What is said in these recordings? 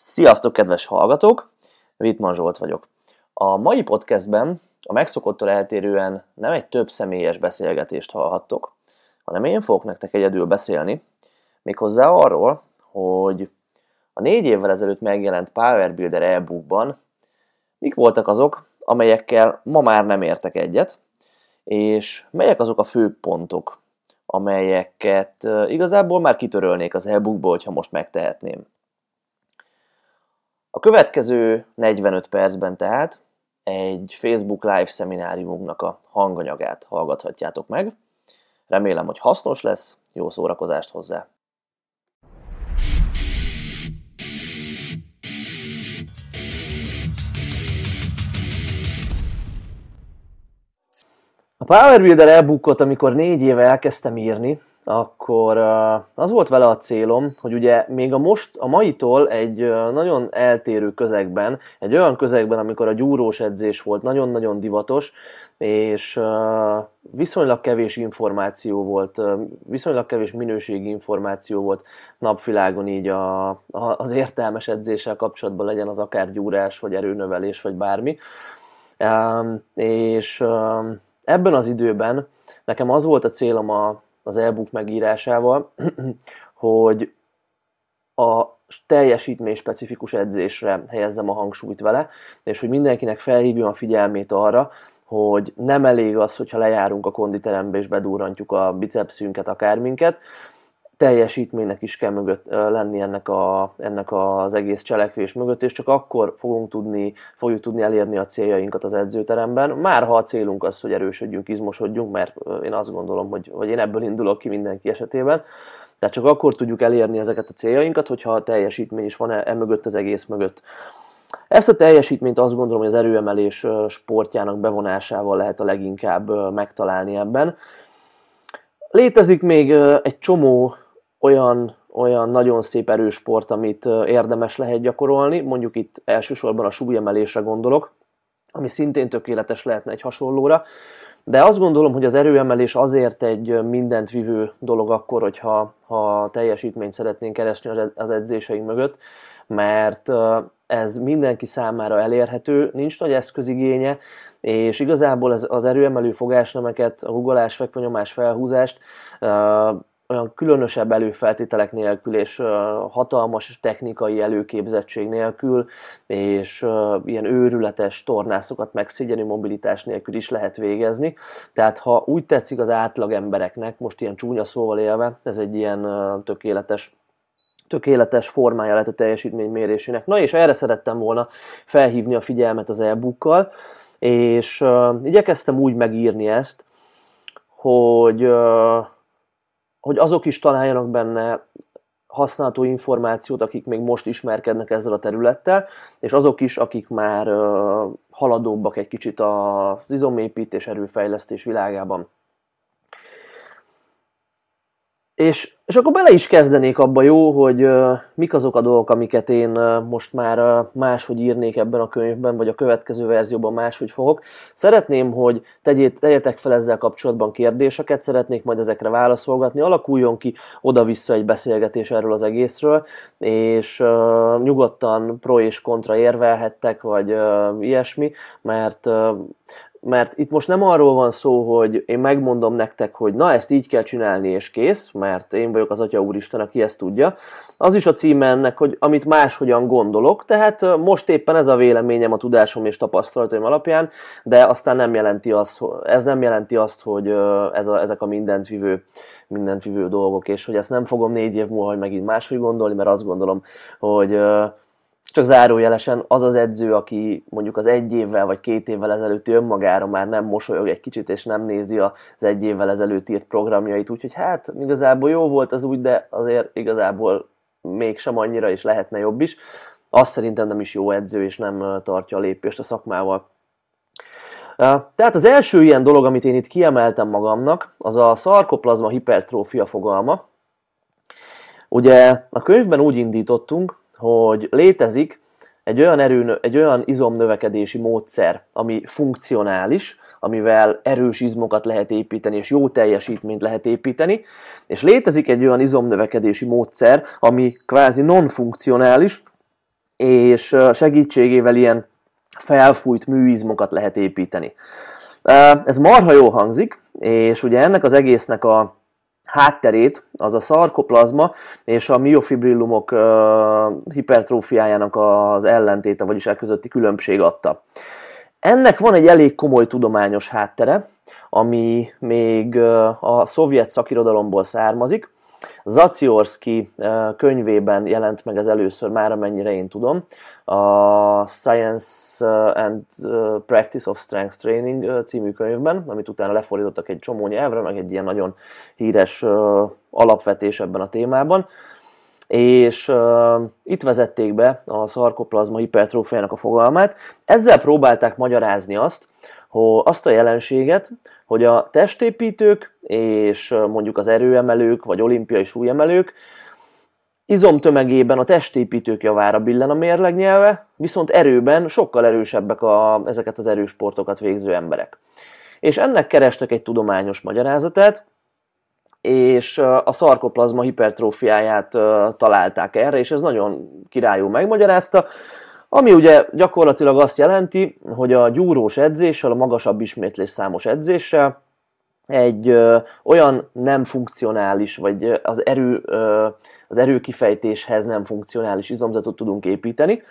Sziasztok, kedves hallgatók! Vitman Zsolt vagyok. A mai podcastben a megszokottól eltérően nem egy több személyes beszélgetést hallhattok, hanem én fogok nektek egyedül beszélni, méghozzá arról, hogy a négy évvel ezelőtt megjelent Power Builder e-bookban mik voltak azok, amelyekkel ma már nem értek egyet, és melyek azok a fő pontok, amelyeket igazából már kitörölnék az e-bookból, hogyha most megtehetném. A következő 45 percben tehát egy Facebook Live szemináriumunknak a hanganyagát hallgathatjátok meg. Remélem, hogy hasznos lesz, jó szórakozást hozzá! A Power Builder e-bookot, amikor négy éve elkezdtem írni, akkor az volt vele a célom, hogy ugye még a most, a maitól egy nagyon eltérő közegben, egy olyan közegben, amikor a gyúrós edzés volt nagyon-nagyon divatos, és viszonylag kevés információ volt, viszonylag kevés minőségi információ volt napvilágon így a, az értelmes edzéssel kapcsolatban legyen az akár gyúrás, vagy erőnövelés, vagy bármi. És ebben az időben nekem az volt a célom a, az e-book megírásával, hogy a teljesítmény specifikus edzésre helyezzem a hangsúlyt vele, és hogy mindenkinek felhívjam a figyelmét arra, hogy nem elég az, hogyha lejárunk a konditerembe és bedurrantjuk a bicepszünket, akárminket, teljesítménynek is kell mögött lenni ennek, a, ennek az egész cselekvés mögött, és csak akkor fogunk tudni, fogjuk tudni elérni a céljainkat az edzőteremben. Már ha a célunk az, hogy erősödjünk, izmosodjunk, mert én azt gondolom, hogy, hogy én ebből indulok ki mindenki esetében, tehát csak akkor tudjuk elérni ezeket a céljainkat, hogyha a teljesítmény is van e, e mögött az egész mögött. Ezt a teljesítményt azt gondolom, hogy az erőemelés sportjának bevonásával lehet a leginkább megtalálni ebben. Létezik még egy csomó olyan, olyan nagyon szép erős sport, amit érdemes lehet gyakorolni, mondjuk itt elsősorban a súlyemelésre gondolok, ami szintén tökéletes lehetne egy hasonlóra, de azt gondolom, hogy az erőemelés azért egy mindent vivő dolog akkor, hogyha ha teljesítményt szeretnénk keresni az edzéseink mögött, mert ez mindenki számára elérhető, nincs nagy eszközigénye, és igazából ez az erőemelő fogásnemeket, a hugolás, fekvőnyomás, felhúzást olyan különösebb előfeltételek nélkül és hatalmas technikai előképzettség nélkül és ilyen őrületes tornászokat meg szigyenű mobilitás nélkül is lehet végezni. Tehát ha úgy tetszik az átlag embereknek, most ilyen csúnya szóval élve, ez egy ilyen tökéletes tökéletes formája lett a teljesítmény. Na és erre szerettem volna felhívni a figyelmet az e-bookkal, és uh, igyekeztem úgy megírni ezt, hogy uh, hogy azok is találjanak benne használható információt, akik még most ismerkednek ezzel a területtel, és azok is, akik már haladóbbak egy kicsit az izomépítés, erőfejlesztés világában. És, és akkor bele is kezdenék abba jó, hogy uh, mik azok a dolgok, amiket én uh, most már uh, máshogy írnék ebben a könyvben, vagy a következő verzióban máshogy fogok. Szeretném, hogy tegyét, tegyetek fel ezzel kapcsolatban kérdéseket, szeretnék majd ezekre válaszolgatni, alakuljon ki oda-vissza egy beszélgetés erről az egészről, és uh, nyugodtan pro és kontra érvelhettek, vagy uh, ilyesmi, mert uh, mert itt most nem arról van szó, hogy én megmondom nektek, hogy na ezt így kell csinálni és kész, mert én vagyok az Atya Úristen, aki ezt tudja. Az is a címe ennek, hogy amit máshogyan gondolok, tehát most éppen ez a véleményem a tudásom és tapasztalataim alapján, de aztán nem jelenti azt, ez nem jelenti azt, hogy ez a, ezek a mindent vívő, mindent vívő dolgok, és hogy ezt nem fogom négy év múlva hogy megint máshogy gondolni, mert azt gondolom, hogy csak zárójelesen az az edző, aki mondjuk az egy évvel vagy két évvel ezelőtt önmagára már nem mosolyog egy kicsit, és nem nézi az egy évvel ezelőtt írt programjait, úgyhogy hát igazából jó volt az úgy, de azért igazából mégsem annyira, és lehetne jobb is. Azt szerintem nem is jó edző, és nem tartja a lépést a szakmával. Tehát az első ilyen dolog, amit én itt kiemeltem magamnak, az a szarkoplazma hipertrófia fogalma. Ugye a könyvben úgy indítottunk, hogy létezik egy olyan, erő, egy olyan izomnövekedési módszer, ami funkcionális, amivel erős izmokat lehet építeni, és jó teljesítményt lehet építeni, és létezik egy olyan izomnövekedési módszer, ami kvázi non-funkcionális, és segítségével ilyen felfújt műizmokat lehet építeni. Ez marha jó hangzik, és ugye ennek az egésznek a hátterét, az a szarkoplazma és a miofibrillumok hipertrófiájának az ellentéte, vagyis e közötti különbség adta. Ennek van egy elég komoly tudományos háttere, ami még a szovjet szakirodalomból származik. Zaciorski könyvében jelent meg ez először, már amennyire én tudom, a Science and Practice of Strength Training című könyvben, amit utána lefordítottak egy csomó nyelvre, meg egy ilyen nagyon híres alapvetés ebben a témában és uh, itt vezették be a szarkoplazma hipertrófiának a fogalmát. Ezzel próbálták magyarázni azt, azt a jelenséget, hogy a testépítők és mondjuk az erőemelők vagy olimpiai súlyemelők izomtömegében a testépítők javára billen a mérlegnyelve, viszont erőben sokkal erősebbek a, ezeket az erősportokat végző emberek. És ennek kerestek egy tudományos magyarázatát, és a szarkoplazma hipertrófiáját találták erre, és ez nagyon királyú megmagyarázta, ami ugye gyakorlatilag azt jelenti, hogy a gyúrós edzéssel, a magasabb ismétlés számos edzéssel egy ö, olyan nem funkcionális, vagy az, erő, ö, az erőkifejtéshez nem funkcionális izomzatot tudunk építeni,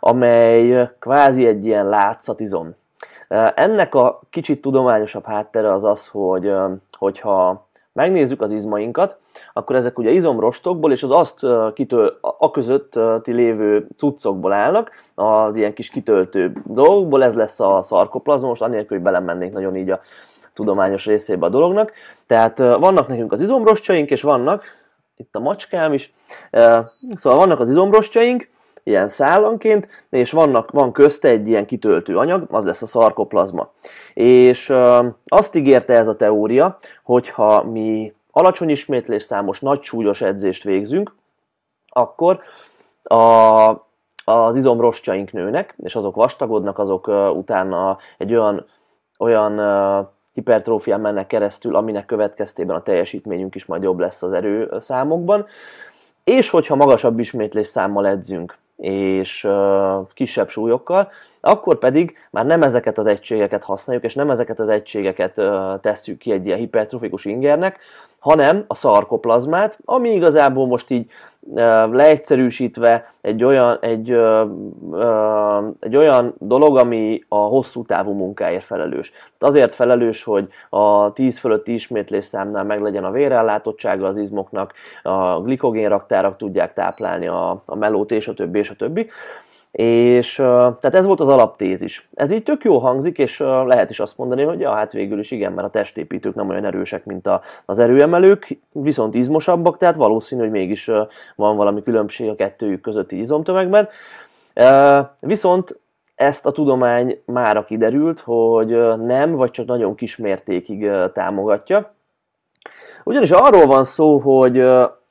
amely kvázi egy ilyen látszatizom. Ennek a kicsit tudományosabb háttere az az, hogy hogyha megnézzük az izmainkat, akkor ezek ugye izomrostokból és az azt kitől, a közötti lévő cuccokból állnak, az ilyen kis kitöltő dolgokból, ez lesz a szarkoplazma, most anélkül, hogy belemennénk nagyon így a tudományos részébe a dolognak. Tehát vannak nekünk az izomrostjaink, és vannak, itt a macskám is, szóval vannak az izomrostjaink, ilyen szállanként, és vannak, van közte egy ilyen kitöltő anyag, az lesz a szarkoplazma. És azt ígérte ez a teória, hogyha mi alacsony ismétlés számos nagy súlyos edzést végzünk, akkor a, az izomrostjaink nőnek, és azok vastagodnak, azok utána egy olyan, olyan hipertrófián mennek keresztül, aminek következtében a teljesítményünk is majd jobb lesz az erőszámokban. És hogyha magasabb ismétlés számmal edzünk, és kisebb súlyokkal, akkor pedig már nem ezeket az egységeket használjuk, és nem ezeket az egységeket tesszük ki egy ilyen hipertrofikus ingernek, hanem a szarkoplazmát, ami igazából most így leegyszerűsítve egy olyan, egy, egy olyan dolog, ami a hosszú távú munkáért felelős. Tehát azért felelős, hogy a 10 fölötti ismétlés számnál meg legyen a vérellátottsága az izmoknak, a glikogénraktárak tudják táplálni a, a melót, és a többi, és a többi. És tehát ez volt az alaptézis. Ez így tök jó hangzik, és lehet is azt mondani, hogy ja, hát végül is igen, mert a testépítők nem olyan erősek, mint a, az erőemelők, viszont izmosabbak, tehát valószínű, hogy mégis van valami különbség a kettőjük közötti izomtömegben. Viszont ezt a tudomány már kiderült, hogy nem, vagy csak nagyon kis mértékig támogatja. Ugyanis arról van szó, hogy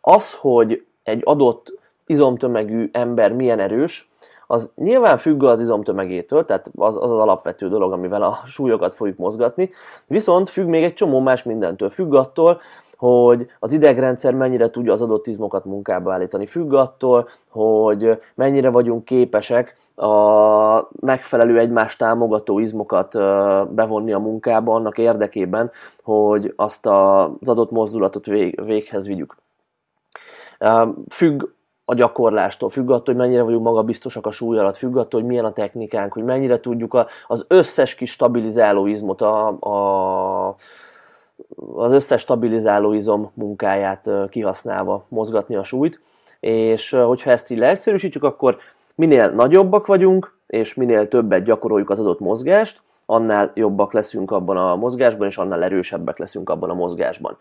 az, hogy egy adott izomtömegű ember milyen erős, az nyilván függ az izomtömegétől, tehát az, az az alapvető dolog, amivel a súlyokat fogjuk mozgatni, viszont függ még egy csomó más mindentől. Függ attól, hogy az idegrendszer mennyire tudja az adott izmokat munkába állítani. Függ attól, hogy mennyire vagyunk képesek a megfelelő egymást támogató izmokat bevonni a munkába annak érdekében, hogy azt az adott mozdulatot vég, véghez vigyük. Függ a gyakorlástól, függ attól, hogy mennyire vagyunk magabiztosak a súly alatt, függ attól, hogy milyen a technikánk, hogy mennyire tudjuk a, az összes kis stabilizáló izmot, a, a, az összes stabilizáló izom munkáját kihasználva mozgatni a súlyt, és hogyha ezt így leegyszerűsítjük, akkor minél nagyobbak vagyunk, és minél többet gyakoroljuk az adott mozgást, annál jobbak leszünk abban a mozgásban, és annál erősebbek leszünk abban a mozgásban.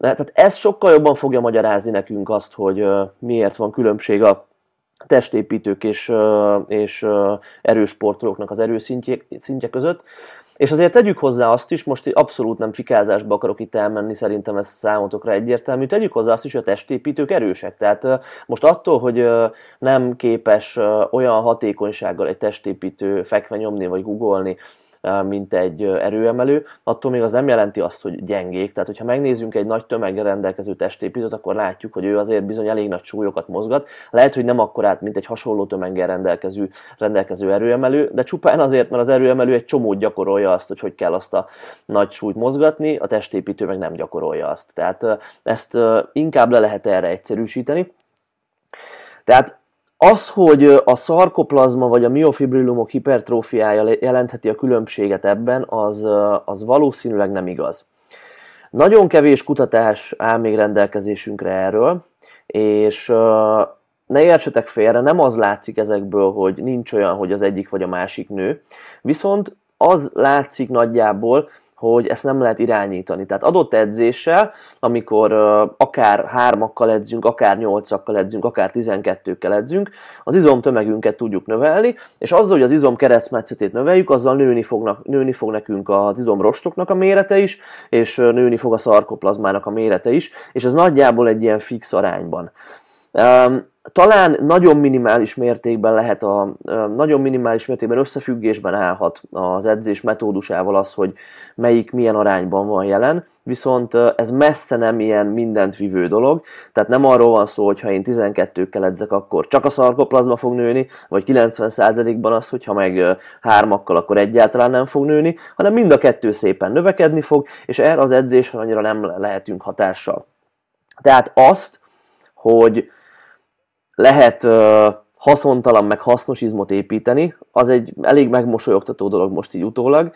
Tehát ez sokkal jobban fogja magyarázni nekünk azt, hogy miért van különbség a testépítők és, és erős sportolóknak az erőszintje szintje között. És azért tegyük hozzá azt is, most abszolút nem fikázásba akarok itt elmenni, szerintem ez számotokra egyértelmű, tegyük hozzá azt is, hogy a testépítők erősek. Tehát most attól, hogy nem képes olyan hatékonysággal egy testépítő fekve nyomni vagy googolni, mint egy erőemelő, attól még az nem jelenti azt, hogy gyengék. Tehát, hogyha megnézzünk egy nagy tömeggel rendelkező testépítőt, akkor látjuk, hogy ő azért bizony elég nagy súlyokat mozgat. Lehet, hogy nem akkorát, mint egy hasonló tömeggel rendelkező, rendelkező erőemelő, de csupán azért, mert az erőemelő egy csomót gyakorolja azt, hogy hogy kell azt a nagy súlyt mozgatni, a testépítő meg nem gyakorolja azt. Tehát ezt inkább le lehet erre egyszerűsíteni. Tehát az, hogy a szarkoplazma vagy a miofibrillumok hipertrófiája jelentheti a különbséget ebben, az, az valószínűleg nem igaz. Nagyon kevés kutatás áll még rendelkezésünkre erről, és ne értsetek félre, nem az látszik ezekből, hogy nincs olyan, hogy az egyik vagy a másik nő, viszont az látszik nagyjából, hogy ezt nem lehet irányítani. Tehát adott edzéssel, amikor akár hármakkal edzünk, akár nyolcakkal edzünk, akár tizenkettőkkel edzünk, az izomtömegünket tudjuk növelni, és azzal, hogy az izom keresztmetszetét növeljük, azzal nőni, fognak, nőni fog nekünk az izomrostoknak a mérete is, és nőni fog a szarkoplazmának a mérete is, és ez nagyjából egy ilyen fix arányban. Talán nagyon minimális mértékben lehet a, nagyon minimális mértékben összefüggésben állhat az edzés metódusával az, hogy melyik milyen arányban van jelen, viszont ez messze nem ilyen mindent vivő dolog, tehát nem arról van szó, hogy ha én 12-kkel edzek, akkor csak a szarkoplazma fog nőni, vagy 90%-ban az, hogyha meg hármakkal, akkor egyáltalán nem fog nőni, hanem mind a kettő szépen növekedni fog, és erre az edzésre annyira nem lehetünk hatással. Tehát azt, hogy lehet haszontalan meg hasznos izmot építeni, az egy elég megmosolyogtató dolog most így utólag,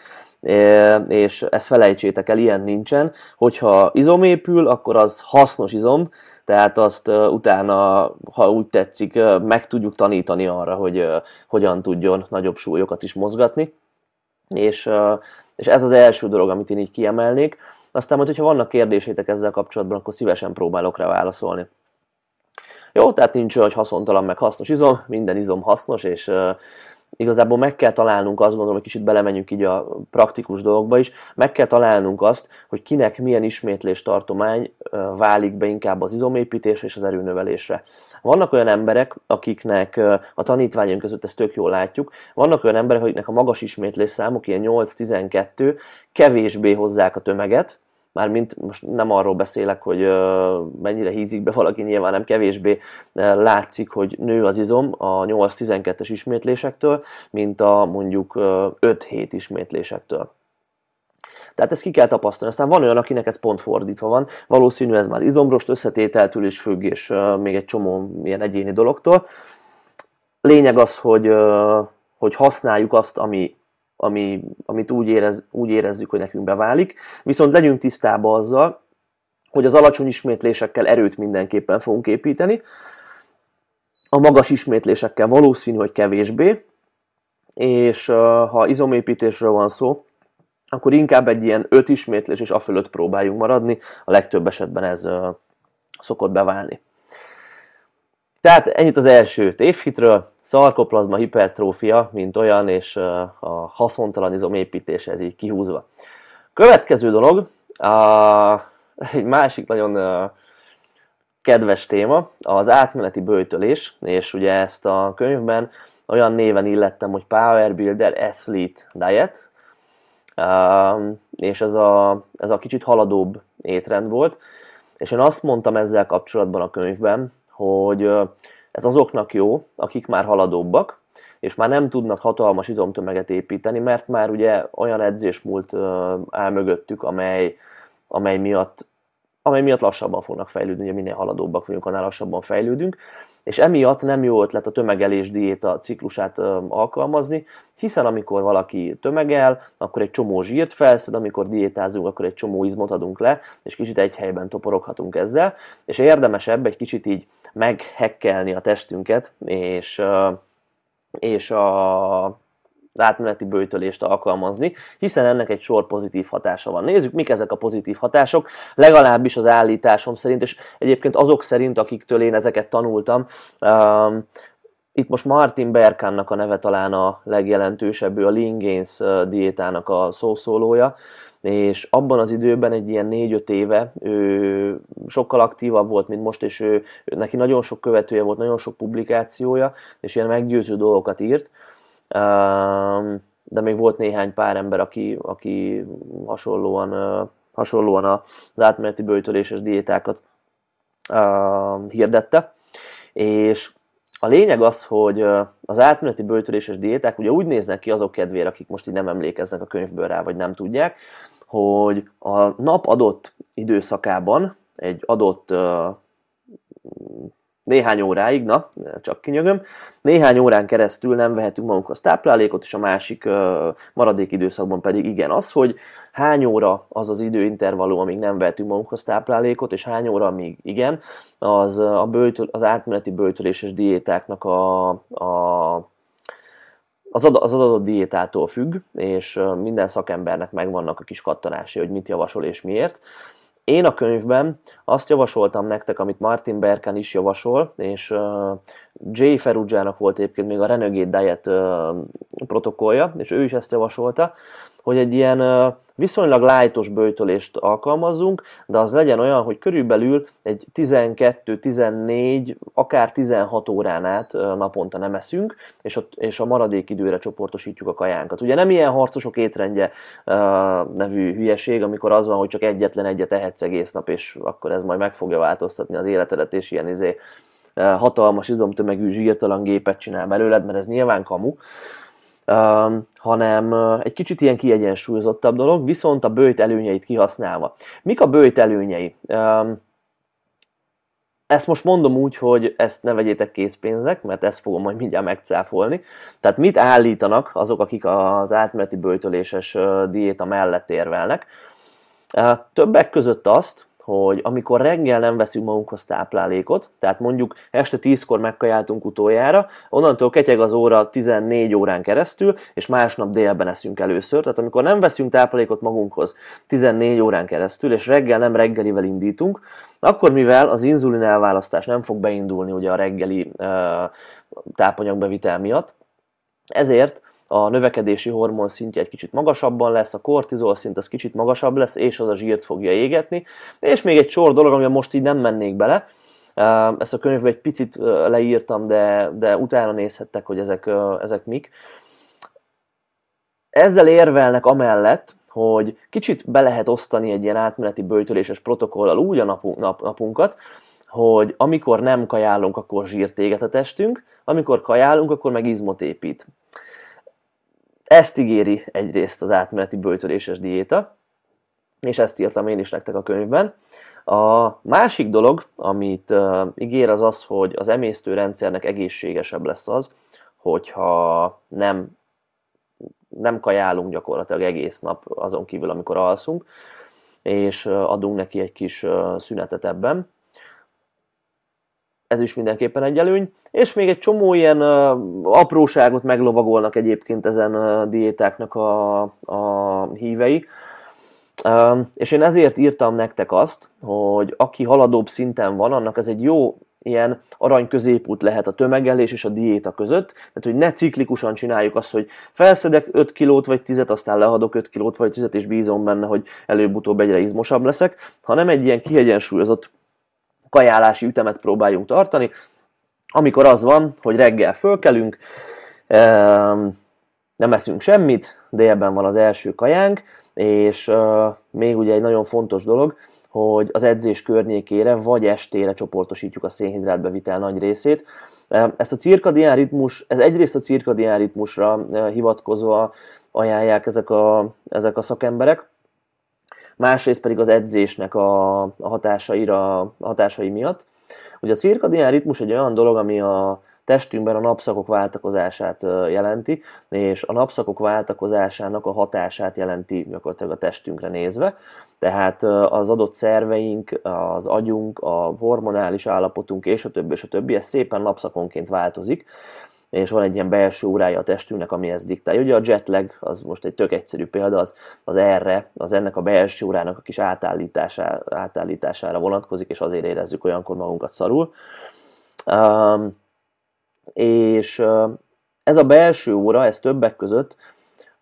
és ezt felejtsétek el, ilyen nincsen. Hogyha izom épül, akkor az hasznos izom, tehát azt utána, ha úgy tetszik, meg tudjuk tanítani arra, hogy hogyan tudjon nagyobb súlyokat is mozgatni. És, és ez az első dolog, amit én így kiemelnék. Aztán majd, hogyha vannak kérdésétek ezzel kapcsolatban, akkor szívesen próbálok rá válaszolni. Jó, tehát nincs olyan, hogy haszontalan meg hasznos izom, minden izom hasznos, és igazából meg kell találnunk azt, gondolom, hogy kicsit belemenjünk így a praktikus dolgokba is, meg kell találnunk azt, hogy kinek milyen ismétlés tartomány válik be inkább az izomépítésre és az erőnövelésre. Vannak olyan emberek, akiknek a tanítványunk között ezt tök jól látjuk, vannak olyan emberek, akiknek a magas ismétlés számuk, ilyen 8-12, kevésbé hozzák a tömeget, Mármint most nem arról beszélek, hogy mennyire hízik be valaki, nyilván nem kevésbé látszik, hogy nő az izom a 8-12-es ismétlésektől, mint a mondjuk 5-7 ismétlésektől. Tehát ezt ki kell tapasztalni. Aztán van olyan, akinek ez pont fordítva van. Valószínű ez már izomrost összetételtől is függ, és még egy csomó ilyen egyéni dologtól. Lényeg az, hogy, hogy használjuk azt, ami ami, amit úgy, érez, úgy érezzük, hogy nekünk beválik. Viszont legyünk tisztában azzal, hogy az alacsony ismétlésekkel erőt mindenképpen fogunk építeni, a magas ismétlésekkel valószínű, hogy kevésbé, és ha izomépítésről van szó, akkor inkább egy ilyen öt ismétlés és a fölött próbáljunk maradni, a legtöbb esetben ez szokott beválni. Tehát ennyit az első tévhitről, szarkoplazma hipertrófia, mint olyan, és a haszontalan izom építése, ez így kihúzva. Következő dolog, a, egy másik nagyon kedves téma, az átmeneti bőjtölés, és ugye ezt a könyvben olyan néven illettem, hogy Power Builder Athlete Diet, és ez a, ez a kicsit haladóbb étrend volt, és én azt mondtam ezzel kapcsolatban a könyvben, hogy ez azoknak jó, akik már haladóbbak, és már nem tudnak hatalmas izomtömeget építeni, mert már ugye olyan edzésmúlt áll mögöttük, amely, amely miatt amely miatt lassabban fognak fejlődni, ugye minél haladóbbak vagyunk, annál lassabban fejlődünk, és emiatt nem jó ötlet a tömegelés diéta ciklusát ö, alkalmazni, hiszen amikor valaki tömegel, akkor egy csomó zsírt felszed, amikor diétázunk, akkor egy csomó izmot adunk le, és kicsit egy helyben toporoghatunk ezzel, és érdemesebb egy kicsit így meghekkelni a testünket, és, ö, és a átmeneti bőtölést alkalmazni, hiszen ennek egy sor pozitív hatása van. Nézzük, mik ezek a pozitív hatások, legalábbis az állításom szerint, és egyébként azok szerint, akiktől én ezeket tanultam. Um, itt most Martin Berkánnak a neve talán a legjelentősebb, ő a Lean Gains diétának a szószólója, és abban az időben egy ilyen 4-5 éve ő sokkal aktívabb volt, mint most, és ő, neki nagyon sok követője volt, nagyon sok publikációja, és ilyen meggyőző dolgokat írt, de még volt néhány pár ember, aki, aki hasonlóan, hasonlóan az átmeneti bőjtöléses diétákat hirdette. És a lényeg az, hogy az átmeneti bőjtöléses diéták ugye úgy néznek ki azok kedvére, akik most így nem emlékeznek a könyvből rá, vagy nem tudják, hogy a nap adott időszakában egy adott néhány óráig, na, csak kinyögöm, néhány órán keresztül nem vehetünk magunkhoz táplálékot, és a másik maradék időszakban pedig igen az, hogy hány óra az az időintervallum, amíg nem vehetünk magunkhoz táplálékot, és hány óra, amíg igen, az, a bőtől, az átmeneti bőtöléses diétáknak a, a az, az adott diétától függ, és minden szakembernek megvannak a kis kattanási, hogy mit javasol és miért. Én a könyvben azt javasoltam nektek, amit Martin Berkan is javasol, és Jay Ferrugiának volt egyébként még a Renegade Diet protokollja, és ő is ezt javasolta, hogy egy ilyen viszonylag lájtos bőjtölést alkalmazzunk, de az legyen olyan, hogy körülbelül egy 12-14, akár 16 órán át naponta nem eszünk, és a, és a maradék időre csoportosítjuk a kajánkat. Ugye nem ilyen harcosok étrendje nevű hülyeség, amikor az van, hogy csak egyetlen egyet ehetsz egész nap, és akkor ez majd meg fogja változtatni az életedet, és ilyen izé, hatalmas izomtömegű zsírtalan gépet csinál belőled, mert ez nyilván kamu hanem egy kicsit ilyen kiegyensúlyozottabb dolog, viszont a bőjt előnyeit kihasználva. Mik a bőjt előnyei? Ezt most mondom úgy, hogy ezt ne vegyétek készpénzek, mert ezt fogom majd mindjárt megcáfolni. Tehát mit állítanak azok, akik az átmeneti bőjtöléses diéta mellett érvelnek? Többek között azt, hogy amikor reggel nem veszünk magunkhoz táplálékot, tehát mondjuk este 10-kor megkajáltunk utoljára, onnantól ketyeg az óra 14 órán keresztül, és másnap délben eszünk először. Tehát amikor nem veszünk táplálékot magunkhoz 14 órán keresztül, és reggel nem reggelivel indítunk, akkor mivel az inzulin elválasztás nem fog beindulni ugye a reggeli uh, tápanyagbevitel miatt, ezért a növekedési hormon szintje egy kicsit magasabban lesz, a kortizol szint az kicsit magasabb lesz, és az a zsírt fogja égetni. És még egy sor dolog, amiben most így nem mennék bele, ezt a könyvben egy picit leírtam, de, de utána nézhettek, hogy ezek, ezek mik. Ezzel érvelnek amellett, hogy kicsit be lehet osztani egy ilyen átmeneti bőjtöléses protokollal úgy a napunk, nap, napunkat, hogy amikor nem kajálunk, akkor zsírt éget a testünk, amikor kajálunk, akkor meg izmot épít. Ezt ígéri egyrészt az átmeneti bőtöléses diéta, és ezt írtam én is nektek a könyvben. A másik dolog, amit uh, ígér, az az, hogy az emésztőrendszernek egészségesebb lesz az, hogyha nem, nem kajálunk gyakorlatilag egész nap azon kívül, amikor alszunk, és adunk neki egy kis szünetet ebben ez is mindenképpen egy előny, és még egy csomó ilyen apróságot meglovagolnak egyébként ezen uh, diétáknak a, a hívei, és én ezért írtam nektek azt, hogy aki haladóbb szinten van, annak ez egy jó ilyen arany középút lehet a tömegelés és a diéta között, tehát hogy ne ciklikusan csináljuk azt, hogy felszedek 5 kilót vagy 10 aztán lehadok 5 kilót vagy 10 és bízom benne, hogy előbb-utóbb egyre izmosabb leszek, hanem egy ilyen kiegyensúlyozott kajálási ütemet próbáljunk tartani, amikor az van, hogy reggel fölkelünk, nem eszünk semmit, délben van az első kajánk, és még ugye egy nagyon fontos dolog, hogy az edzés környékére vagy estére csoportosítjuk a szénhidrátbevitel nagy részét. Ezt a cirkadián ritmus, ez egyrészt a cirkadián ritmusra hivatkozva ajánlják ezek a, ezek a szakemberek, másrészt pedig az edzésnek a, a hatásaira, hatásai miatt. Ugye a cirkadián ritmus egy olyan dolog, ami a testünkben a napszakok váltakozását jelenti, és a napszakok váltakozásának a hatását jelenti gyakorlatilag a testünkre nézve. Tehát az adott szerveink, az agyunk, a hormonális állapotunk és a többi, és a többi, ez szépen napszakonként változik és van egy ilyen belső órája a testünknek, ami ezt diktálja. Ugye a jetlag, az most egy tök egyszerű példa, az, az erre, az ennek a belső órának a kis átállítására, átállítására vonatkozik, és azért érezzük olyankor magunkat szarul. Um, és uh, ez a belső óra, ez többek között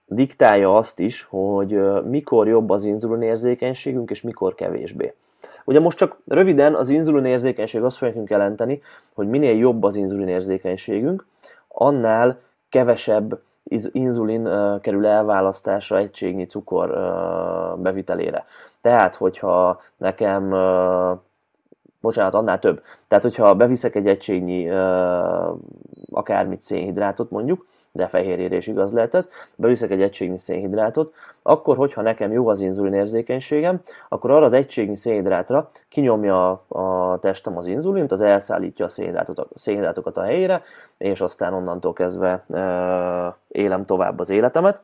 diktálja azt is, hogy uh, mikor jobb az inzulinérzékenységünk, és mikor kevésbé. Ugye most csak röviden az inzulinérzékenység azt fogja nekünk jelenteni, hogy minél jobb az inzulinérzékenységünk, annál kevesebb inzulin kerül elválasztásra egységnyi cukor bevitelére. Tehát, hogyha nekem bocsánat, annál több. Tehát, hogyha beviszek egy egységnyi akármit szénhidrátot mondjuk, de fehérjére is igaz lehet ez, beviszek egy egységnyi szénhidrátot, akkor, hogyha nekem jó az inzulin érzékenységem, akkor arra az egységnyi szénhidrátra kinyomja a testem az inzulint, az elszállítja a szénhidrátokat, a helyére, és aztán onnantól kezdve élem tovább az életemet.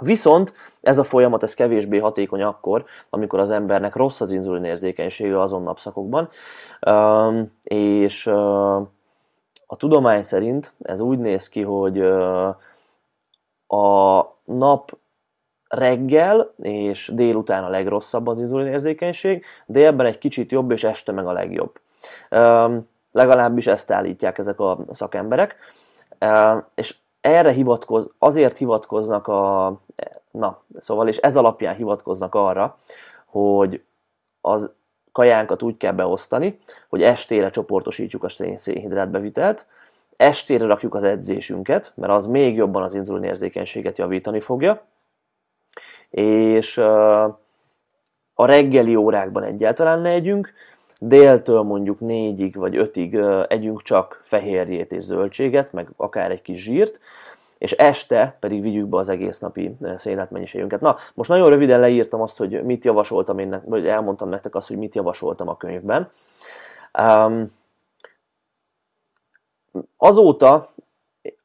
Viszont ez a folyamat ez kevésbé hatékony akkor, amikor az embernek rossz az inzulin érzékenysége azon napszakokban, és a tudomány szerint ez úgy néz ki, hogy a nap reggel és délután a legrosszabb az inzulin érzékenység, délben egy kicsit jobb, és este meg a legjobb. Legalábbis ezt állítják ezek a szakemberek. És erre hivatkoz, azért hivatkoznak a, na, szóval, és ez alapján hivatkoznak arra, hogy az kajánkat úgy kell beosztani, hogy estére csoportosítjuk a szénhidrátbevitelt, estére rakjuk az edzésünket, mert az még jobban az inzulinérzékenységet javítani fogja, és a reggeli órákban egyáltalán ne együnk, déltől mondjuk négyig vagy ötig együnk csak fehérjét és zöldséget, meg akár egy kis zsírt, és este pedig vigyük be az egész napi szénhidrátmennyiségünket. Na, most nagyon röviden leírtam azt, hogy mit javasoltam én, vagy elmondtam nektek azt, hogy mit javasoltam a könyvben. Um, azóta,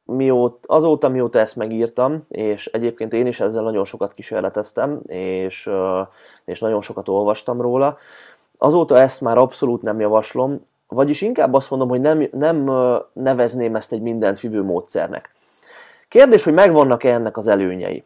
mióta, azóta, mióta ezt megírtam, és egyébként én is ezzel nagyon sokat kísérleteztem, és, és nagyon sokat olvastam róla, azóta ezt már abszolút nem javaslom, vagyis inkább azt mondom, hogy nem, nem nevezném ezt egy mindent fivő módszernek. Kérdés, hogy megvannak-e ennek az előnyei?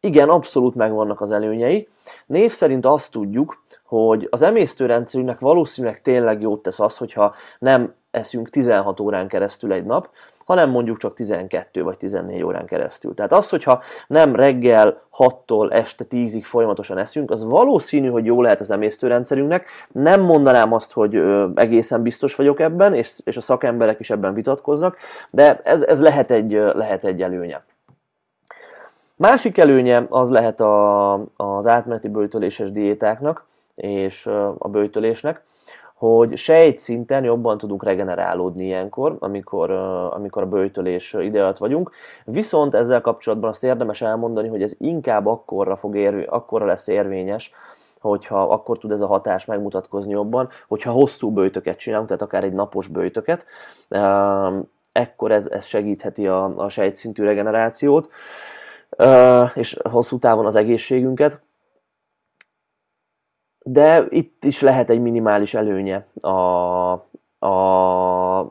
Igen, abszolút megvannak az előnyei. Név szerint azt tudjuk, hogy az emésztőrendszerünknek valószínűleg tényleg jót tesz az, hogyha nem eszünk 16 órán keresztül egy nap, hanem mondjuk csak 12 vagy 14 órán keresztül. Tehát az, hogyha nem reggel 6-tól este 10-ig folyamatosan eszünk, az valószínű, hogy jó lehet az emésztőrendszerünknek. Nem mondanám azt, hogy egészen biztos vagyok ebben, és, és a szakemberek is ebben vitatkoznak, de ez, ez lehet, egy, lehet egy előnye. Másik előnye az lehet a, az átmeneti bőtöléses diétáknak és a bőtölésnek, hogy sejtszinten jobban tudunk regenerálódni ilyenkor, amikor, amikor a bőjtölés ide vagyunk. Viszont ezzel kapcsolatban azt érdemes elmondani, hogy ez inkább akkorra, fog érvi, akkorra lesz érvényes, hogyha akkor tud ez a hatás megmutatkozni jobban, hogyha hosszú bőjtöket csinálunk, tehát akár egy napos bőjtöket, ekkor ez, ez segítheti a, a sejtszintű regenerációt, és hosszú távon az egészségünket de itt is lehet egy minimális előnye a, a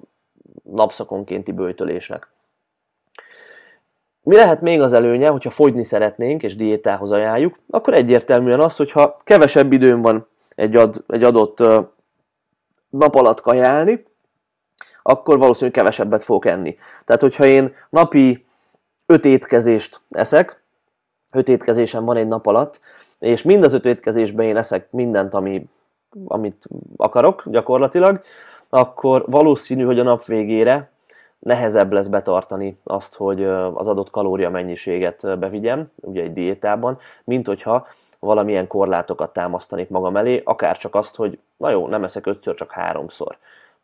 napszakonkénti bőtölésnek. Mi lehet még az előnye, hogyha fogyni szeretnénk és diétához ajánljuk, akkor egyértelműen az, hogyha kevesebb időm van egy, ad, egy adott nap alatt kajálni, akkor valószínűleg kevesebbet fogok enni. Tehát, hogyha én napi öt étkezést eszek, öt étkezésem van egy nap alatt, és mind az öt étkezésben én eszek mindent, ami, amit akarok gyakorlatilag, akkor valószínű, hogy a nap végére nehezebb lesz betartani azt, hogy az adott kalória mennyiséget bevigyem, ugye egy diétában, mint hogyha valamilyen korlátokat támasztanék magam elé, akár csak azt, hogy na jó, nem eszek ötször, csak háromszor.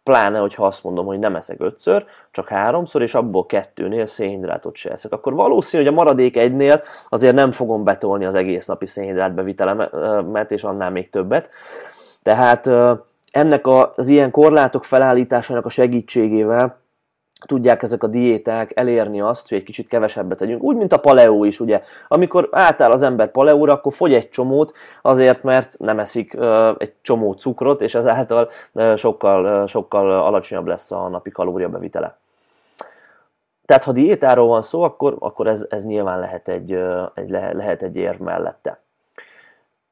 Pláne, hogyha azt mondom, hogy nem eszek ötször, csak háromszor, és abból kettőnél szénhidrátot se eszek, akkor valószínű, hogy a maradék egynél azért nem fogom betolni az egész napi szénhidrátbevitelemet, és annál még többet. Tehát ennek az ilyen korlátok felállításának a segítségével tudják ezek a diéták elérni azt, hogy egy kicsit kevesebbet tegyünk. Úgy, mint a paleó is, ugye. Amikor átáll az ember paleóra, akkor fogy egy csomót, azért, mert nem eszik egy csomó cukrot, és ezáltal sokkal, sokkal alacsonyabb lesz a napi kalóriabevitele. Tehát ha diétáról van szó, akkor, akkor ez, ez nyilván lehet egy, egy, lehet egy érv mellette.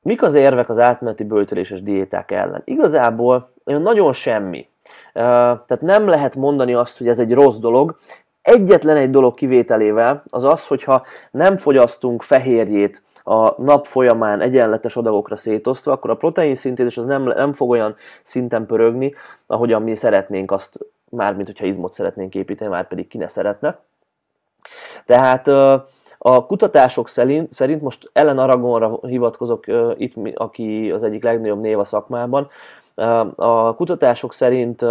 Mik az érvek az átmeneti bőtöléses diéták ellen? Igazából nagyon semmi. Tehát nem lehet mondani azt, hogy ez egy rossz dolog. Egyetlen egy dolog kivételével az az, hogyha nem fogyasztunk fehérjét a nap folyamán egyenletes adagokra szétosztva, akkor a protein szintézis az nem, nem fog olyan szinten pörögni, ahogyan mi szeretnénk azt, mármint hogyha izmot szeretnénk építeni, már pedig ki ne szeretne. Tehát a kutatások szerint, szerint most Ellen Aragonra hivatkozok itt, aki az egyik legnagyobb név a szakmában, a kutatások szerint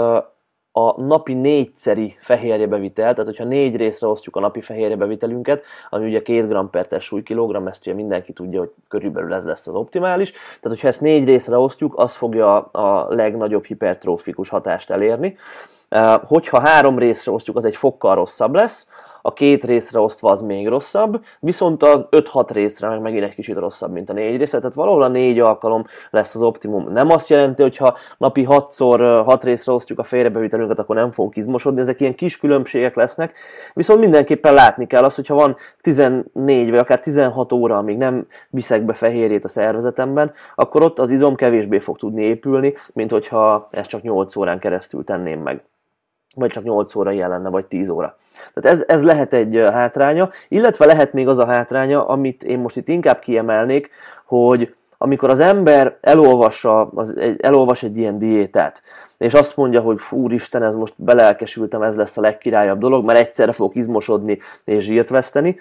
a napi négyszeri fehérjebevitel, tehát hogyha négy részre osztjuk a napi fehérjebevitelünket, ami ugye 2 g per test súlykilogramm, ezt ugye mindenki tudja, hogy körülbelül ez lesz az optimális, tehát hogyha ezt négy részre osztjuk, az fogja a legnagyobb hipertrófikus hatást elérni. Hogyha három részre osztjuk, az egy fokkal rosszabb lesz, a két részre osztva az még rosszabb, viszont a 5-6 részre meg megint egy kicsit rosszabb, mint a négy részre, tehát valahol a négy alkalom lesz az optimum. Nem azt jelenti, hogy ha napi 6-szor 6 részre osztjuk a félrebevitelünket, akkor nem fogunk izmosodni, ezek ilyen kis különbségek lesznek, viszont mindenképpen látni kell azt, hogyha van 14 vagy akár 16 óra, amíg nem viszek be fehérjét a szervezetemben, akkor ott az izom kevésbé fog tudni épülni, mint hogyha ezt csak 8 órán keresztül tenném meg vagy csak 8 óra lenne, vagy 10 óra. Tehát ez, ez lehet egy hátránya, illetve lehet még az a hátránya, amit én most itt inkább kiemelnék, hogy amikor az ember elolvassa, az, elolvas egy ilyen diétát, és azt mondja, hogy úristen, ez most belelkesültem, ez lesz a legkirályabb dolog, mert egyszerre fog izmosodni és zsírt veszteni,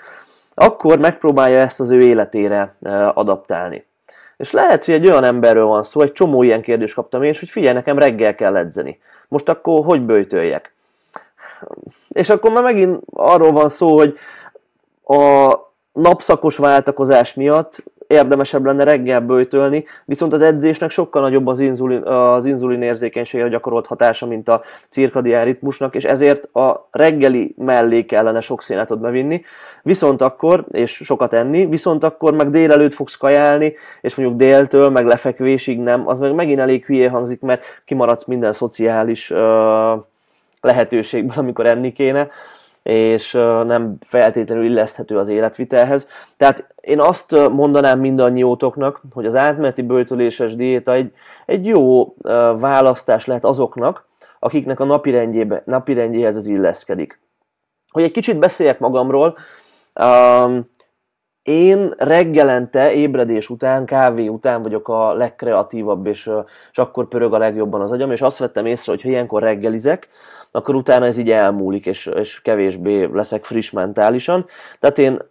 akkor megpróbálja ezt az ő életére adaptálni. És lehet, hogy egy olyan emberről van szó, egy csomó ilyen kérdést kaptam én, és hogy figyelj, nekem reggel kell edzeni. Most akkor hogy bőjtöljek? És akkor már megint arról van szó, hogy a napszakos váltakozás miatt érdemesebb lenne reggel bőjtölni, viszont az edzésnek sokkal nagyobb az inzulin, az inzulin érzékenységre gyakorolt hatása, mint a cirkadián ritmusnak, és ezért a reggeli mellé kellene sok szénátot bevinni, viszont akkor, és sokat enni, viszont akkor meg délelőtt fogsz kajálni, és mondjuk déltől, meg lefekvésig nem, az meg megint elég hülyé hangzik, mert kimaradsz minden szociális uh, lehetőségből, amikor enni kéne és nem feltétlenül illeszthető az életvitelhez. Tehát én azt mondanám mindannyiótoknak, hogy az átmeneti bőtöléses diéta egy, egy jó választás lehet azoknak, akiknek a napirendjébe, napirendjéhez ez illeszkedik. Hogy egy kicsit beszéljek magamról, én reggelente, ébredés után, kávé után vagyok a legkreatívabb, és, és akkor pörög a legjobban az agyam, és azt vettem észre, hogy ha ilyenkor reggelizek, akkor utána ez így elmúlik, és, és kevésbé leszek friss mentálisan. Tehát én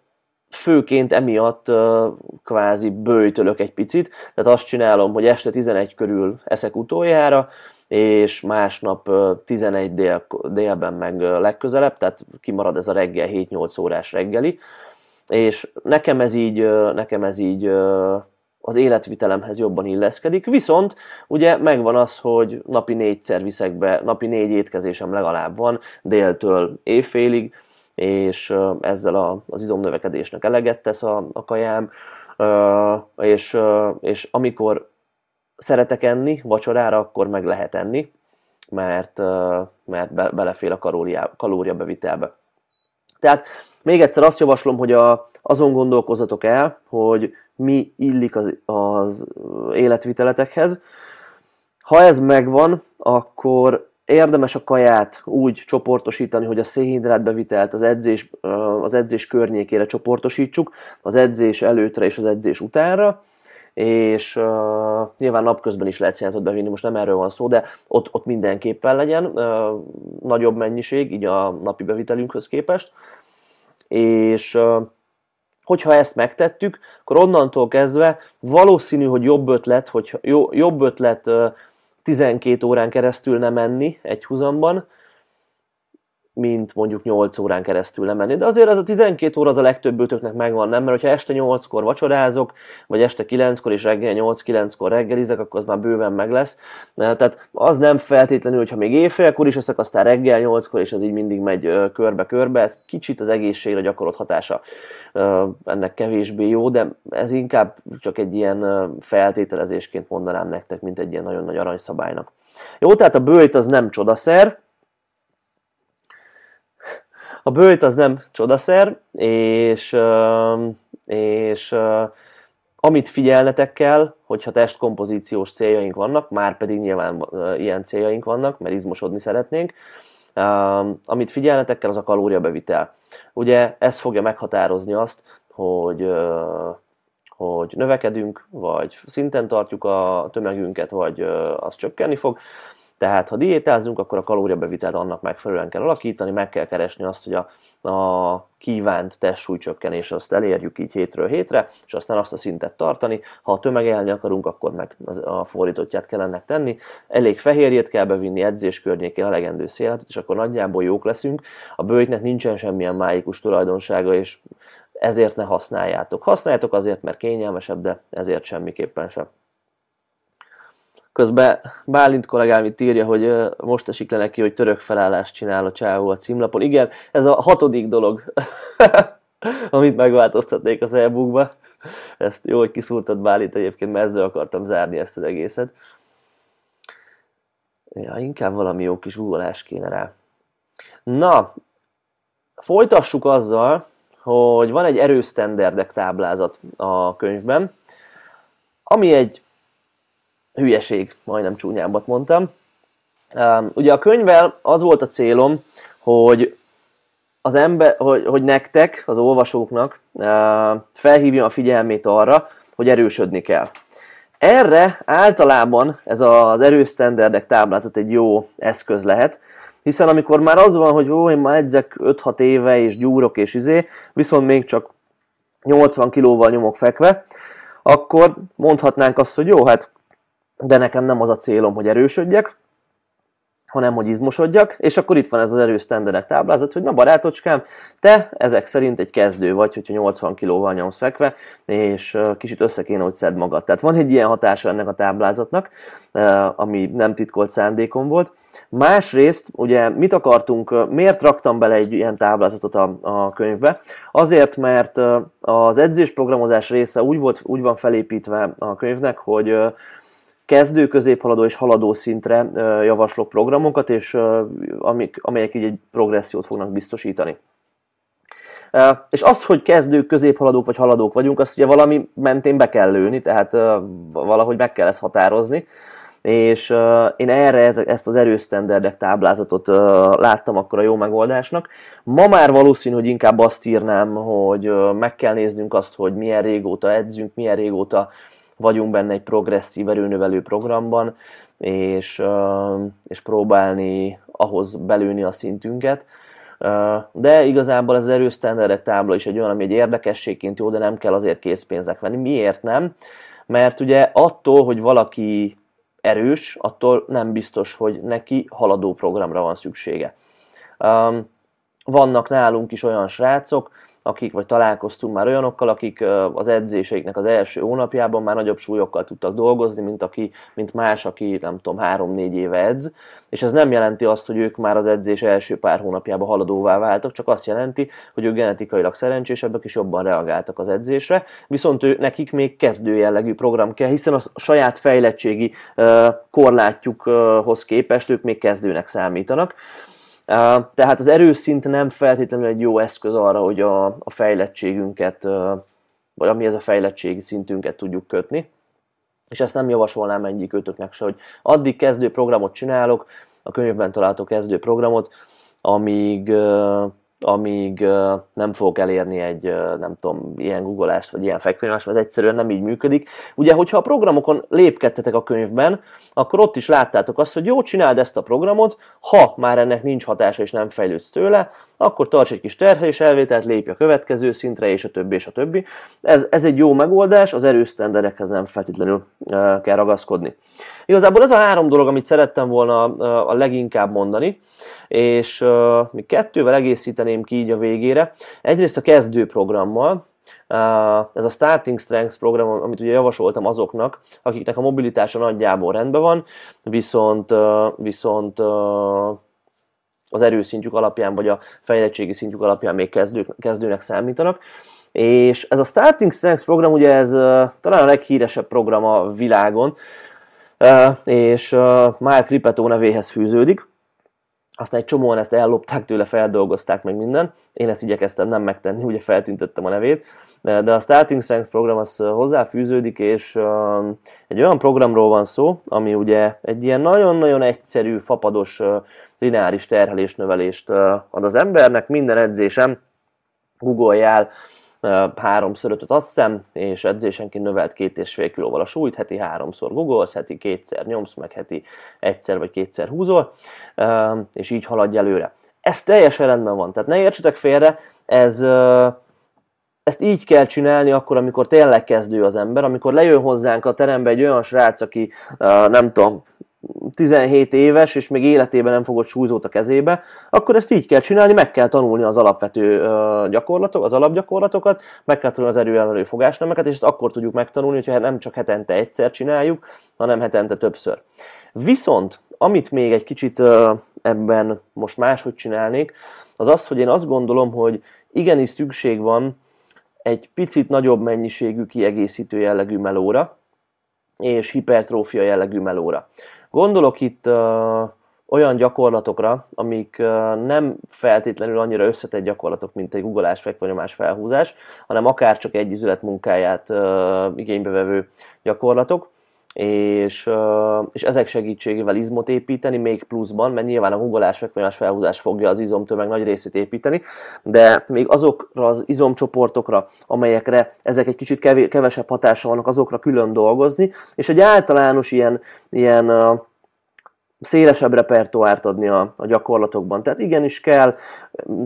főként emiatt uh, kvázi bőjtölök egy picit, tehát azt csinálom, hogy este 11 körül eszek utoljára, és másnap 11 dél, délben meg legközelebb, tehát kimarad ez a reggel 7-8 órás reggeli, és nekem ez így, nekem ez így az életvitelemhez jobban illeszkedik, viszont ugye megvan az, hogy napi négyszer viszek be, napi négy étkezésem legalább van, déltől évfélig, és ezzel a, az izomnövekedésnek eleget tesz a, a kajám, és, és amikor szeretek enni vacsorára, akkor meg lehet enni, mert, mert be, belefér a kalória, kalóriabevitelbe. Tehát még egyszer azt javaslom, hogy a, azon gondolkozatok el, hogy mi illik az, az életviteletekhez. Ha ez megvan, akkor érdemes a kaját úgy csoportosítani, hogy a szénhidrátbevitelt az edzés, az edzés környékére csoportosítsuk, az edzés előtre és az edzés utánra, és uh, nyilván napközben is lehet szénatot bevinni, most nem erről van szó, de ott, ott mindenképpen legyen uh, nagyobb mennyiség, így a napi bevitelünkhöz képest, és uh, hogyha ezt megtettük, akkor onnantól kezdve valószínű, hogy jobb ötlet, hogy jobb ötlet 12 órán keresztül nem menni egy húzamban, mint mondjuk 8 órán keresztül lemenni. De azért ez a 12 óra az a legtöbb ötöknek megvan, nem? Mert hogyha este 8-kor vacsorázok, vagy este 9-kor és reggel 8-9-kor reggelizek, akkor az már bőven meg lesz. Tehát az nem feltétlenül, hogyha még éjfélkor is eszek, aztán reggel 8-kor, és az így mindig megy körbe-körbe. Ez kicsit az egészségre gyakorolt hatása ennek kevésbé jó, de ez inkább csak egy ilyen feltételezésként mondanám nektek, mint egy ilyen nagyon nagy aranyszabálynak. Jó, tehát a bőjt az nem csodaszer, a bőjt az nem csodaszer, és, és amit figyelnetek kell, hogyha testkompozíciós céljaink vannak, már pedig nyilván ilyen céljaink vannak, mert izmosodni szeretnénk, amit figyelnetek kell, az a kalóriabevitel. Ugye ez fogja meghatározni azt, hogy, hogy növekedünk, vagy szinten tartjuk a tömegünket, vagy az csökkenni fog. Tehát ha diétázunk, akkor a kalóriabevitelt annak megfelelően kell alakítani, meg kell keresni azt, hogy a, a kívánt testsúlycsökkenés azt elérjük így hétről hétre, és aztán azt a szintet tartani. Ha a tömegelni akarunk, akkor meg az, a fordítottját kell ennek tenni. Elég fehérjét kell bevinni, edzés környékén elegendő szélhatot, és akkor nagyjából jók leszünk. A bőjtnek nincsen semmilyen máikus tulajdonsága, és ezért ne használjátok. Használjátok azért, mert kényelmesebb, de ezért semmiképpen sem. Közben Bálint kollégám itt írja, hogy most esik le neki, hogy török felállást csinál a csávó a címlapon. Igen, ez a hatodik dolog, amit megváltoztatnék az e Ezt jó, hogy kiszúrtad Bálint egyébként, mert ezzel akartam zárni ezt az egészet. Ja, inkább valami jó kis googolás kéne rá. Na, folytassuk azzal, hogy van egy erősztenderdek táblázat a könyvben, ami egy hülyeség, majdnem csúnyábbat mondtam. Ugye a könyvvel az volt a célom, hogy az ember, hogy, hogy nektek, az olvasóknak felhívjam a figyelmét arra, hogy erősödni kell. Erre általában ez az erősztenderdek táblázat egy jó eszköz lehet, hiszen amikor már az van, hogy ó, én már edzek 5-6 éve, és gyúrok, és izé, viszont még csak 80 kilóval nyomok fekve, akkor mondhatnánk azt, hogy jó, hát de nekem nem az a célom, hogy erősödjek, hanem hogy izmosodjak, és akkor itt van ez az erős tenderek táblázat, hogy na barátocskám, te ezek szerint egy kezdő vagy, hogyha 80 kilóval nyomsz fekve, és kicsit össze kéne, hogy szed magad. Tehát van egy ilyen hatása ennek a táblázatnak, ami nem titkolt szándékom volt. Másrészt, ugye mit akartunk, miért raktam bele egy ilyen táblázatot a, a könyvbe? Azért, mert az edzésprogramozás része úgy, volt, úgy van felépítve a könyvnek, hogy kezdő, középhaladó és haladó szintre javaslok programokat, és amik, amelyek így egy progressziót fognak biztosítani. És az, hogy kezdők, középhaladók vagy haladók vagyunk, azt ugye valami mentén be kell lőni, tehát valahogy meg kell ezt határozni. És én erre ezt az erősztenderdek táblázatot láttam akkor a jó megoldásnak. Ma már valószínű, hogy inkább azt írnám, hogy meg kell néznünk azt, hogy milyen régóta edzünk, milyen régóta vagyunk benne egy progresszív erőnövelő programban, és, és próbálni ahhoz belőni a szintünket. De igazából ez az erősztenderek tábla is egy olyan, ami egy érdekességként jó, de nem kell azért készpénzek venni. Miért nem? Mert ugye attól, hogy valaki erős, attól nem biztos, hogy neki haladó programra van szüksége. Vannak nálunk is olyan srácok, akik, vagy találkoztunk már olyanokkal, akik az edzéseiknek az első hónapjában már nagyobb súlyokkal tudtak dolgozni, mint, aki, mint más, aki nem tudom, három-négy éve edz, és ez nem jelenti azt, hogy ők már az edzés első pár hónapjában haladóvá váltak, csak azt jelenti, hogy ők genetikailag szerencsésebbek és jobban reagáltak az edzésre, viszont ő, nekik még kezdő jellegű program kell, hiszen a saját fejlettségi korlátjukhoz képest ők még kezdőnek számítanak. Tehát az erőszint nem feltétlenül egy jó eszköz arra, hogy a, a fejlettségünket, vagy ami ez a fejlettségi szintünket tudjuk kötni. És ezt nem javasolnám egyik ötöknek se, hogy addig kezdő programot csinálok, a könyvben találtok kezdő programot, amíg amíg nem fogok elérni egy, nem tudom, ilyen googleást, vagy ilyen fekvőnyomást, mert ez egyszerűen nem így működik. Ugye, hogyha a programokon lépkedtetek a könyvben, akkor ott is láttátok azt, hogy jó, csináld ezt a programot, ha már ennek nincs hatása és nem fejlődsz tőle, akkor tarts egy kis terhelés elvételt, lépj a következő szintre, és a többi, és a többi. Ez, ez egy jó megoldás, az erős nem feltétlenül kell ragaszkodni. Igazából ez a három dolog, amit szerettem volna a leginkább mondani és uh, még kettővel egészíteném ki így a végére. Egyrészt a kezdőprogrammal, Uh, ez a Starting Strengths program, amit ugye javasoltam azoknak, akiknek a mobilitása nagyjából rendben van, viszont, viszont az erőszintjük alapján, vagy a fejlettségi szintjük alapján még kezdő, kezdőnek számítanak. És ez a Starting Strengths program, ugye ez talán a leghíresebb program a világon, és Mark Ripetó nevéhez fűződik aztán egy csomóan ezt ellopták tőle, feldolgozták meg minden. Én ezt igyekeztem nem megtenni, ugye feltüntettem a nevét. De a Starting Strengths program az hozzáfűződik, és egy olyan programról van szó, ami ugye egy ilyen nagyon-nagyon egyszerű, fapados, lineáris terhelésnövelést ad az embernek. Minden edzésem, google háromszor ötöt azt hiszem, és edzésenként növelt két és fél kilóval a súlyt, heti háromszor googolsz, heti kétszer nyomsz, meg heti egyszer vagy kétszer húzol, és így haladj előre. Ez teljesen rendben van, tehát ne értsetek félre, ez, ezt így kell csinálni akkor, amikor tényleg kezdő az ember, amikor lejön hozzánk a terembe egy olyan srác, aki nem tudom, 17 éves, és még életében nem fogott súlyzót a kezébe, akkor ezt így kell csinálni, meg kell tanulni az alapvető gyakorlatok, az alapgyakorlatokat, meg kell tanulni az erőemelő fogásnemeket, és ezt akkor tudjuk megtanulni, hogyha nem csak hetente egyszer csináljuk, hanem hetente többször. Viszont, amit még egy kicsit ebben most máshogy csinálnék, az az, hogy én azt gondolom, hogy igenis szükség van egy picit nagyobb mennyiségű kiegészítő jellegű melóra, és hipertrófia jellegű melóra. Gondolok itt olyan gyakorlatokra, amik nem feltétlenül annyira összetett gyakorlatok, mint egy googolás, fekvanyomás, felhúzás, hanem akár csak egy üzlet munkáját uh, igénybevevő gyakorlatok és, és ezek segítségével izmot építeni, még pluszban, mert nyilván a hugolás, fekvőnyás felhúzás fogja az izomtömeg nagy részét építeni, de még azokra az izomcsoportokra, amelyekre ezek egy kicsit kevesebb hatása vannak, azokra külön dolgozni, és egy általános ilyen, ilyen szélesebb repertoárt adni a, a gyakorlatokban. Tehát igenis kell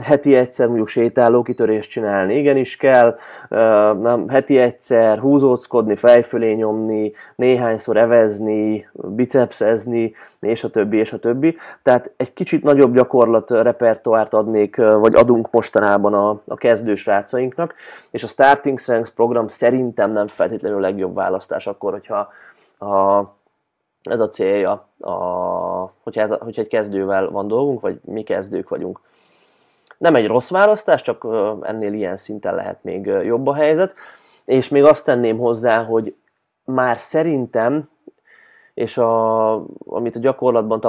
heti egyszer mondjuk sétáló kitörést csinálni, igenis kell uh, nem, heti egyszer húzóckodni, fejfölé nyomni, néhányszor evezni, bicepszezni, és a többi, és a többi. Tehát egy kicsit nagyobb gyakorlat repertoárt adnék, vagy adunk mostanában a, a kezdő srácainknak, és a Starting Strengths program szerintem nem feltétlenül a legjobb választás akkor, hogyha a ez a célja, a, hogyha, ez, hogyha egy kezdővel van dolgunk, vagy mi kezdők vagyunk. Nem egy rossz választás, csak ennél ilyen szinten lehet még jobb a helyzet. És még azt tenném hozzá, hogy már szerintem, és a, amit a gyakorlatban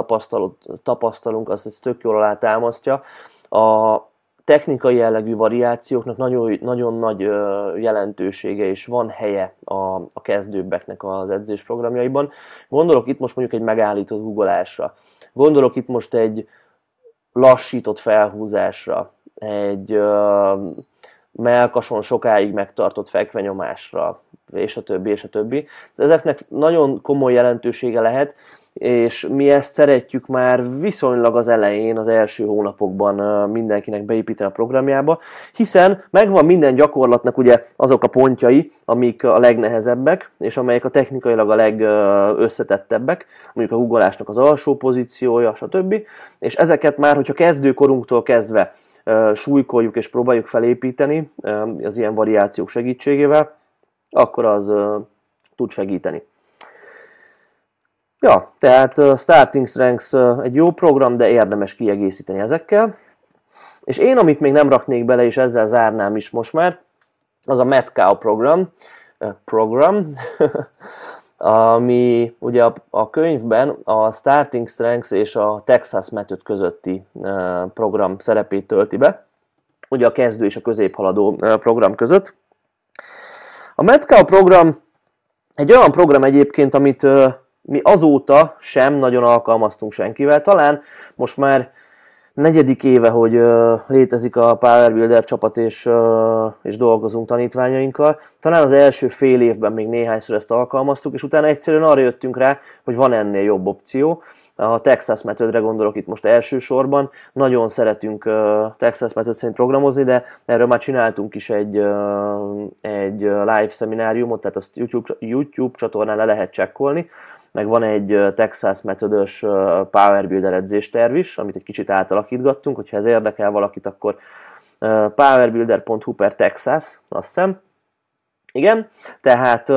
tapasztalunk, azt ez tök jól alátámasztja, a, technikai jellegű variációknak nagyon, nagyon nagy jelentősége és van helye a, a kezdőbbeknek az edzésprogramjaiban. Gondolok itt most mondjuk egy megállított googolásra, gondolok itt most egy lassított felhúzásra, egy melkason sokáig megtartott fekvenyomásra, és a többi, és a többi. Ezeknek nagyon komoly jelentősége lehet, és mi ezt szeretjük már viszonylag az elején, az első hónapokban mindenkinek beépíteni a programjába, hiszen megvan minden gyakorlatnak ugye azok a pontjai, amik a legnehezebbek, és amelyek a technikailag a legösszetettebbek, mondjuk a googolásnak az alsó pozíciója, stb. És ezeket már, hogyha kezdőkorunktól kezdve súlykoljuk és próbáljuk felépíteni az ilyen variációk segítségével, akkor az tud segíteni. Ja, tehát uh, Starting Strengths uh, egy jó program, de érdemes kiegészíteni ezekkel. És én, amit még nem raknék bele, és ezzel zárnám is most már, az a Metcow program, uh, program ami ugye a, a könyvben a Starting Strengths és a Texas Method közötti uh, program szerepét tölti be, ugye a kezdő és a középhaladó uh, program között. A Metcow program egy olyan program egyébként, amit uh, mi azóta sem nagyon alkalmaztunk senkivel. Talán most már negyedik éve, hogy uh, létezik a Power Builder csapat, és, uh, és dolgozunk tanítványainkkal. Talán az első fél évben még néhányszor ezt alkalmaztuk, és utána egyszerűen arra jöttünk rá, hogy van ennél jobb opció. A Texas Methodre gondolok itt most elsősorban. Nagyon szeretünk Texas Method szerint programozni, de erről már csináltunk is egy, egy live szemináriumot, tehát azt YouTube, YouTube csatornán le lehet csekkolni meg van egy Texas metodös Power Builder edzésterv is, amit egy kicsit átalakítgattunk, hogyha ez érdekel valakit, akkor powerbuilder.hu per Texas, azt hiszem. Igen, tehát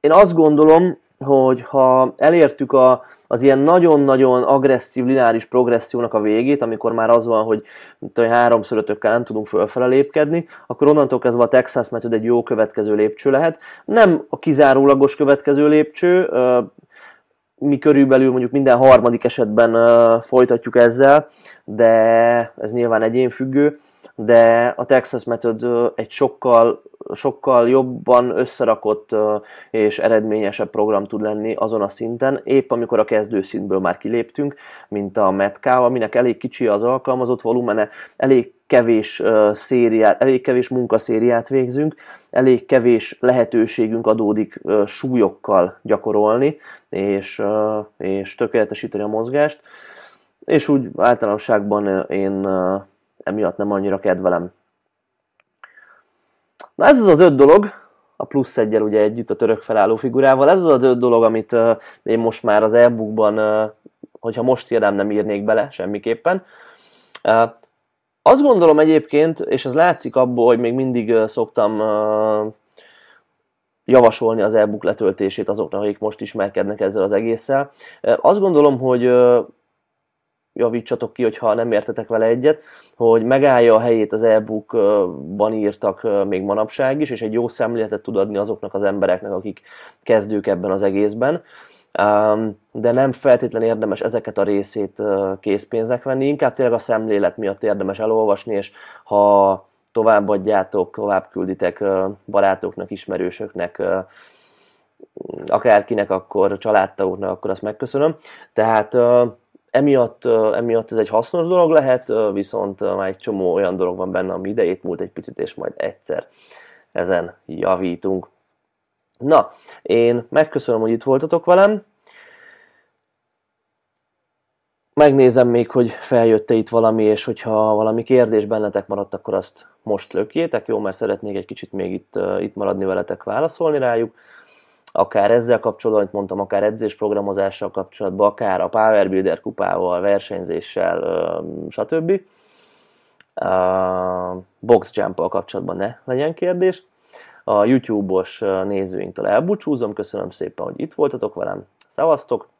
én azt gondolom, hogy ha elértük a, az ilyen nagyon-nagyon agresszív lineáris progressziónak a végét, amikor már az van, hogy tudom, háromszor ötökkel nem tudunk fölfele lépkedni, akkor onnantól kezdve a Texas Method egy jó következő lépcső lehet. Nem a kizárólagos következő lépcső, mi körülbelül mondjuk minden harmadik esetben folytatjuk ezzel, de ez nyilván egyénfüggő. De a Texas Method egy sokkal, sokkal jobban összerakott és eredményesebb program tud lenni azon a szinten, épp amikor a kezdőszintből már kiléptünk, mint a Metk, aminek elég kicsi az alkalmazott volumene, elég kevés szériát, elég kevés munkaszériát végzünk, elég kevés lehetőségünk adódik súlyokkal gyakorolni, és, és tökéletesíteni a mozgást, és úgy általánosságban én emiatt nem annyira kedvelem. Na ez az az öt dolog, a plusz egyel ugye együtt a török felálló figurával, ez az az öt dolog, amit én most már az e-bookban, hogyha most írnám, nem írnék bele semmiképpen. Azt gondolom egyébként, és ez látszik abból, hogy még mindig szoktam javasolni az e-book letöltését azoknak, akik most ismerkednek ezzel az egésszel. Azt gondolom, hogy javítsatok ki, hogyha nem értetek vele egyet, hogy megállja a helyét az e-bookban írtak még manapság is, és egy jó szemléletet tud adni azoknak az embereknek, akik kezdők ebben az egészben. De nem feltétlenül érdemes ezeket a részét készpénzek venni, inkább tényleg a szemlélet miatt érdemes elolvasni, és ha továbbadjátok, tovább külditek barátoknak, ismerősöknek, akárkinek, akkor családtagoknak, akkor azt megköszönöm. Tehát emiatt, emiatt ez egy hasznos dolog lehet, viszont már egy csomó olyan dolog van benne, ami idejét múlt egy picit, és majd egyszer ezen javítunk. Na, én megköszönöm, hogy itt voltatok velem. Megnézem még, hogy feljött-e itt valami, és hogyha valami kérdés bennetek maradt, akkor azt most lökjétek, jó, mert szeretnék egy kicsit még itt, itt maradni veletek, válaszolni rájuk akár ezzel kapcsolatban, amit mondtam, akár edzésprogramozással kapcsolatban, akár a Power Builder kupával, versenyzéssel, stb. Box jump kapcsolatban ne legyen kérdés. A YouTube-os nézőinktől elbúcsúzom, köszönöm szépen, hogy itt voltatok velem, szevasztok!